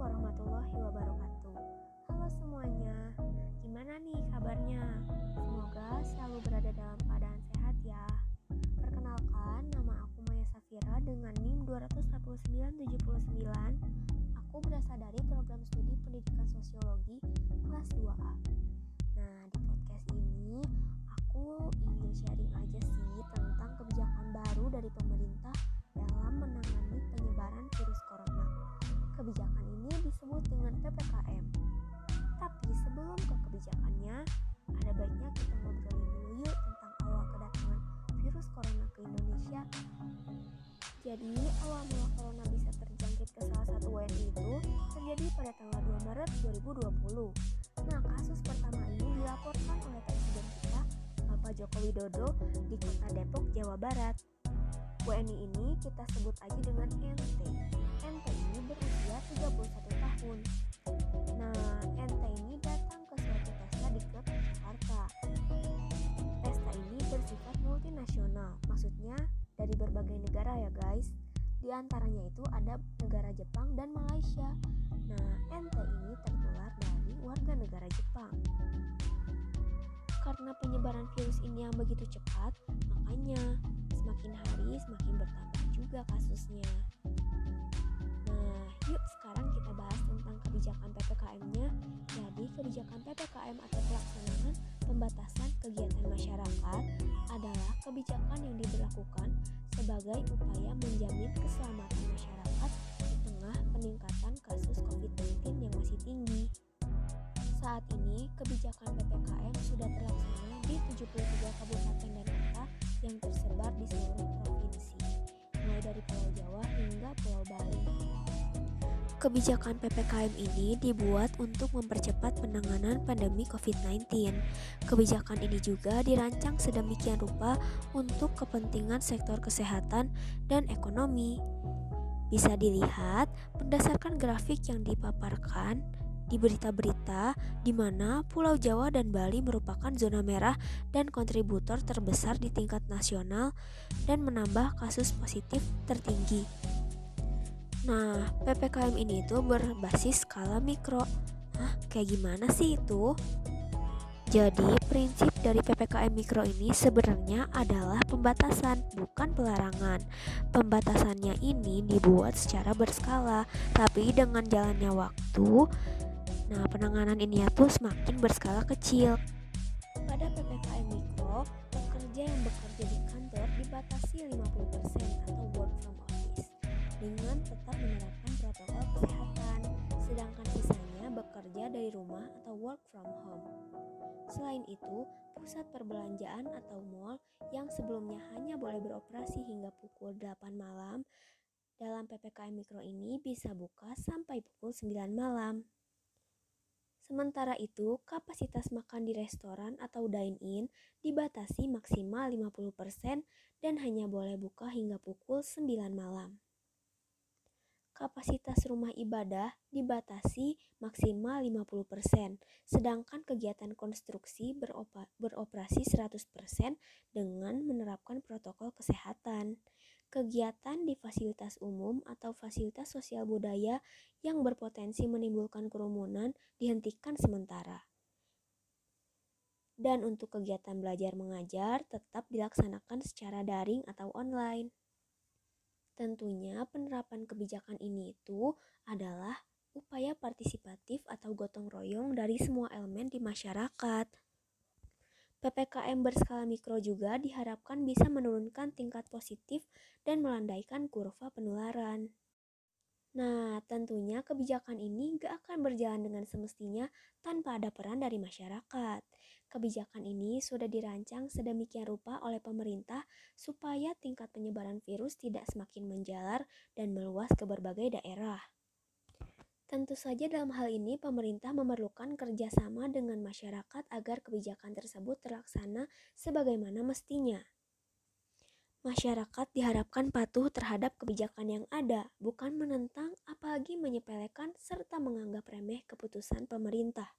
warahmatullahi wabarakatuh. Halo semuanya, gimana nih kabarnya? Semoga selalu berada dalam keadaan sehat ya. Perkenalkan, nama aku Maya Safira dengan NIM 24979. Aku berasal dari program studi pendidikan sosiologi kelas 2A. Nah, di podcast ini aku ingin sharing aja sih tentang kebijakan baru dari pemerintah dalam menangani penyebaran virus corona. Kebijakan Jadi, awal mula corona bisa terjangkit ke salah satu WNI itu terjadi pada tanggal 2 Maret 2020. Nah, kasus pertama ini dilaporkan oleh Presiden kita, Bapak Joko Widodo, di kota Depok, Jawa Barat. WNI ini kita sebut aja dengan NT. NT ini berusia 31 tahun. Nah, NT negara ya guys. Di antaranya itu ada negara Jepang dan Malaysia. Nah, NT ini tertular dari warga negara Jepang. Karena penyebaran virus ini yang begitu cepat, makanya semakin hari semakin bertambah juga kasusnya. Nah, yuk sekarang kita bahas tentang kebijakan PPKM-nya. Jadi, kebijakan PPKM atau pelaksanaan pembatasan kegiatan masyarakat adalah kebijakan yang diberlakukan sebagai upaya menjamin keselamatan masyarakat di tengah peningkatan kasus COVID-19 yang masih tinggi. Saat ini, kebijakan PPKM sudah terlaksana di 73 kabupaten dan kota yang tersebar di seluruh provinsi, mulai dari Pulau Jawa hingga Pulau Bali. Kebijakan PPKM ini dibuat untuk mempercepat penanganan pandemi COVID-19. Kebijakan ini juga dirancang sedemikian rupa untuk kepentingan sektor kesehatan dan ekonomi. Bisa dilihat berdasarkan grafik yang dipaparkan di berita-berita di mana Pulau Jawa dan Bali merupakan zona merah dan kontributor terbesar di tingkat nasional dan menambah kasus positif tertinggi. Nah, PPKM ini itu berbasis skala mikro. Hah, kayak gimana sih itu? Jadi, prinsip dari PPKM mikro ini sebenarnya adalah pembatasan, bukan pelarangan. Pembatasannya ini dibuat secara berskala, tapi dengan jalannya waktu, nah penanganan ini tuh semakin berskala kecil. Pada PPKM mikro, pekerja yang bekerja di kantor dibatasi 50% atau dengan tetap menerapkan protokol kesehatan, sedangkan sisanya bekerja dari rumah atau work from home. Selain itu, pusat perbelanjaan atau mall yang sebelumnya hanya boleh beroperasi hingga pukul 8 malam, dalam PPKM Mikro ini bisa buka sampai pukul 9 malam. Sementara itu, kapasitas makan di restoran atau dine-in dibatasi maksimal 50% dan hanya boleh buka hingga pukul 9 malam kapasitas rumah ibadah dibatasi maksimal 50%, sedangkan kegiatan konstruksi beroperasi 100% dengan menerapkan protokol kesehatan. Kegiatan di fasilitas umum atau fasilitas sosial budaya yang berpotensi menimbulkan kerumunan dihentikan sementara. Dan untuk kegiatan belajar mengajar tetap dilaksanakan secara daring atau online. Tentunya penerapan kebijakan ini itu adalah upaya partisipatif atau gotong royong dari semua elemen di masyarakat. PPKM berskala mikro juga diharapkan bisa menurunkan tingkat positif dan melandaikan kurva penularan. Nah, tentunya kebijakan ini gak akan berjalan dengan semestinya tanpa ada peran dari masyarakat. Kebijakan ini sudah dirancang sedemikian rupa oleh pemerintah supaya tingkat penyebaran virus tidak semakin menjalar dan meluas ke berbagai daerah. Tentu saja dalam hal ini pemerintah memerlukan kerjasama dengan masyarakat agar kebijakan tersebut terlaksana sebagaimana mestinya. Masyarakat diharapkan patuh terhadap kebijakan yang ada, bukan menentang apalagi menyepelekan serta menganggap remeh keputusan pemerintah.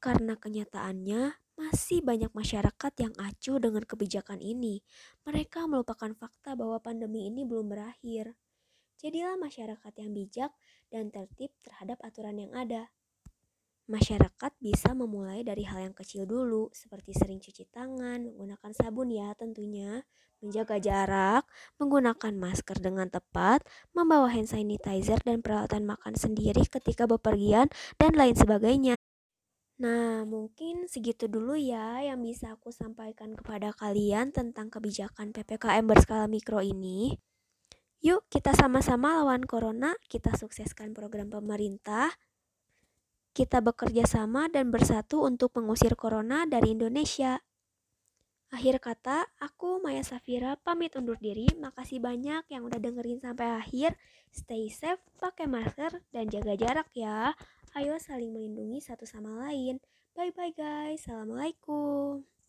Karena kenyataannya, masih banyak masyarakat yang acuh dengan kebijakan ini. Mereka melupakan fakta bahwa pandemi ini belum berakhir. Jadilah masyarakat yang bijak dan tertib terhadap aturan yang ada. Masyarakat bisa memulai dari hal yang kecil dulu, seperti sering cuci tangan, menggunakan sabun ya tentunya, menjaga jarak, menggunakan masker dengan tepat, membawa hand sanitizer dan peralatan makan sendiri ketika bepergian, dan lain sebagainya. Nah, mungkin segitu dulu ya yang bisa aku sampaikan kepada kalian tentang kebijakan PPKM berskala mikro ini. Yuk, kita sama-sama lawan corona, kita sukseskan program pemerintah, kita bekerja sama dan bersatu untuk mengusir corona dari Indonesia. Akhir kata, aku Maya Safira pamit undur diri. Makasih banyak yang udah dengerin sampai akhir. Stay safe, pakai masker, dan jaga jarak ya. Ayo saling melindungi satu sama lain. Bye-bye guys. Assalamualaikum.